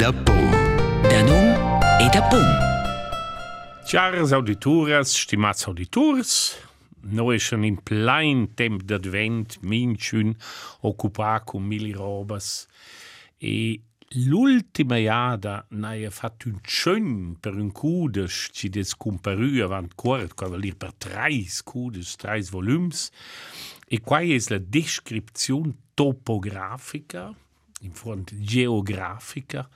da pom. Da num e da pom. Caras auditoras, stimats auditors, noi schon in plein temp d'advent minchun occupà con mille robas e l'ultima iada n'aia fatto un schön per un cudes ci des comparù avant quart, qua val dir per trais cudes, trais volums, e qua es la descripzione topografica, in front geografica,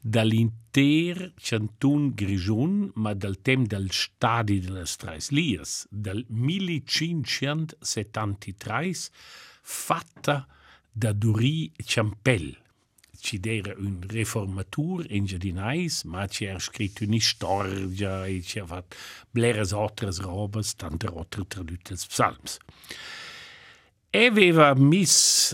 dall'inter Cantun Grigion, ma dal tem del stadi delle Trais Lias, del 1573, fatta da Duri Ciampel. Ci era un reformatur in Giardinais, ma ci ha scritto un'istoria e ci ha fatto bleres altres robes, tante altre tradute psalms. Aveva mis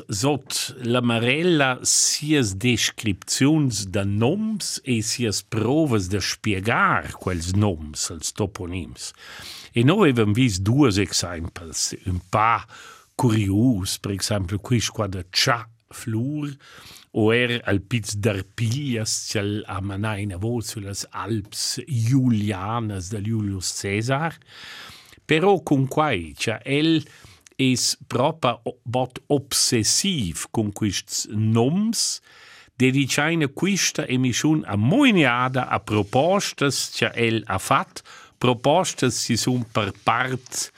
sot la marella sias descripziuns da noms e sias provas de spiegar quels noms, els toponims. E noi avem vis duas exemples, un pa curius, per exemplu, quis qua de Tcha Flur, o er al piz d'arpillas cel a manaina vo sulle Alps Julianas de Julius Caesar, però con quai, cioè el es proprio bot obsessiv con quists noms, dedicaina quista emission a moiniada a propostas che el ha fat, propostas si sun per part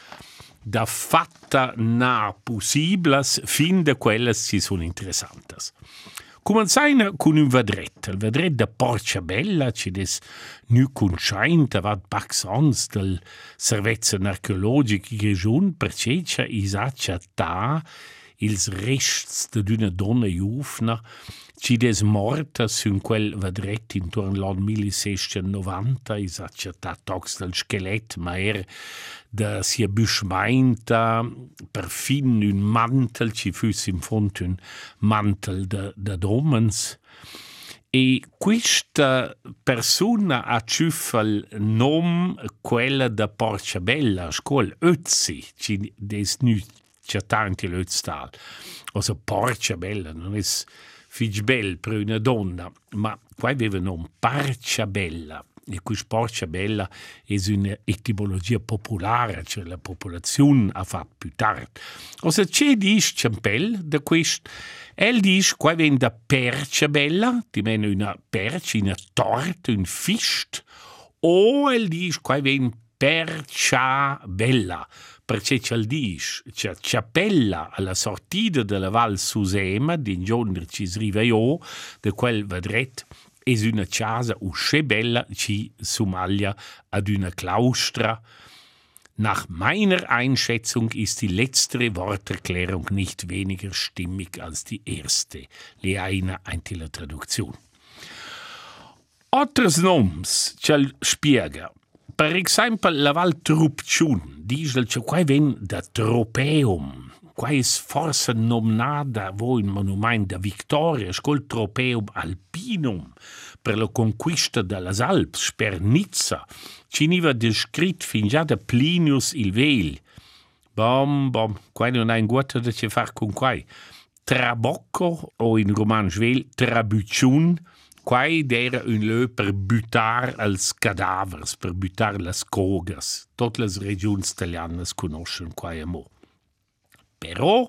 da fatta na possiblas fin de quellas si sun interessantas. Comenzaina con un vedret, il vedret da Porciabella, ci des nu conscienta vad baxons del Servezzen archeologic Grigion, perché c'è isaccia ta ils rests d'una donna jufna, ci des morta sun quel vedret intorn l'an 1690, isaccia ta tox del schelet, ma er da sia buschmeinta perfin un mantel, ci fus in font un mantel de, de domens, e questa persona ha ciuffal nom quella da Porciabella, scol Ötzi, ci des nu c'è tanti l'Ötztal. Also Porciabella non è fig bel per una donna, ma qua aveva nom Parciabella. E questa Porciabella è un'etimologia popolare, cioè la popolazione ha fatto più tardi. Also c'è dice Ciampel da questo El dice qua viene da perciabella, ti meno una percia, una torta, un fischt, o el dice qua viene perciabella, perché c'è il dice, c'è ciapella alla sortita della Val Susema, di giorno ci sriva io, di quel vedret, è una casa usce bella ci somaglia ad una claustra, Nach meiner Einschätzung ist die letztere Worterklärung nicht weniger stimmig als die erste. Leaina Eintila Traduzione. Altres noms c'è spiega. Per esempio la Val Trupciun, dice che qua ven da Tropeum, qua è forse nomnata voi in monumento da Victoria, scol Tropeum Alpinum, per la conquista delle Alps, per Nizza, ci niva descrit fin già da Plinius il Vel. Bom, bom, qua non ha un guato da ci far con quai. Trabocco, o in roman vel, trabuciun, quai d'era un lö per butar als cadavers, per butar las cogas. Tot las regions italianas conoscen quai amo. Però,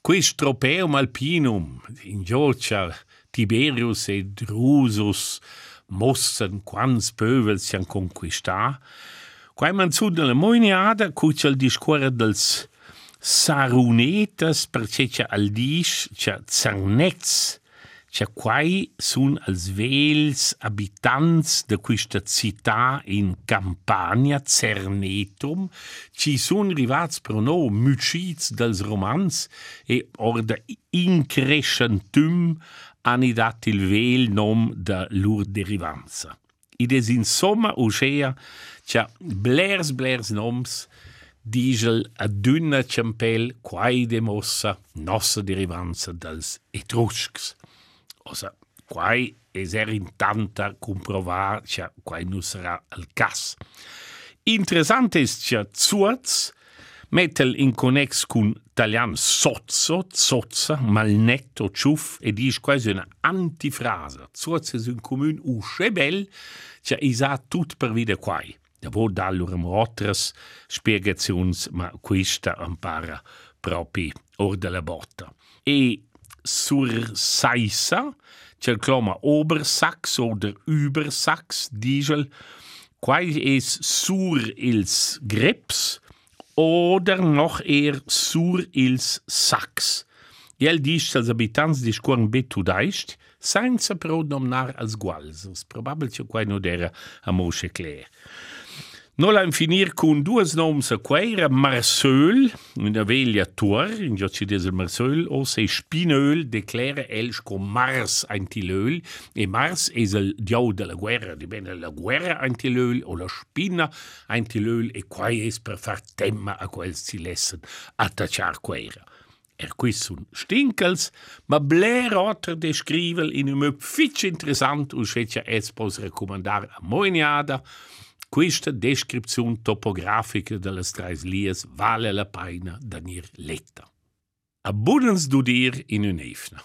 quis tropeum alpinum in Georgia, Tiberius e Drusus mossen quans pövels sian conquistà, quai manzun la moiniada cuccia al discuore dels Sarunetas per cecia aldis, cia Zarnetz, c'è quai sun als vels abitants de questa città in Campania, Cernetum, ci sun rivats pro no muciz dels romans e or de increscentum hanno dato il vel nom da lur derivanza. Id es insomma uscea c'ha blers blers noms digel a dünna ciampel quai de mossa nossa derivanza dels etruscs. Osa quai es in tanta comprovar c'ha quai nu sarà al cas. Interessant ist c'ha zuaz Metel in connex con italiano sozzo, zozza, malnetto, ciuff, e dice quasi una antifrase. Zozza è un comune uscebel, cioè isa tut per vide quai. Da vo dall'urem otras spiegazions, ma questa impara proprio or della botta. E sur Saissa, c'è il cloma Obersax oder Übersax, diesel, quai es sur ils Grips, oder noch eher sur ils Sax. El dice als abitants di scuorn betu daist, senza però nomnar als guals. Probabil c'è quai no dera a mosche clair. No la finir con duas noms a queira, Marseul, una veglia tor, in già ci dice Marseul, o se Spinöl declara elsch con Mars antilöl, e Mars è il dio della guerra, di bene la guerra antilöl o la spina antilöl, e quai es per far temma a quel si lessen attacciar queira. Er quis sun stinkels, ma bler otter de scrivel in un möp fitch interessant u schwetja es pos recomandar a moiniada, Questa descrizione topografica delle Straislies vale la pena nir letta. Abbondens du dir in un efna.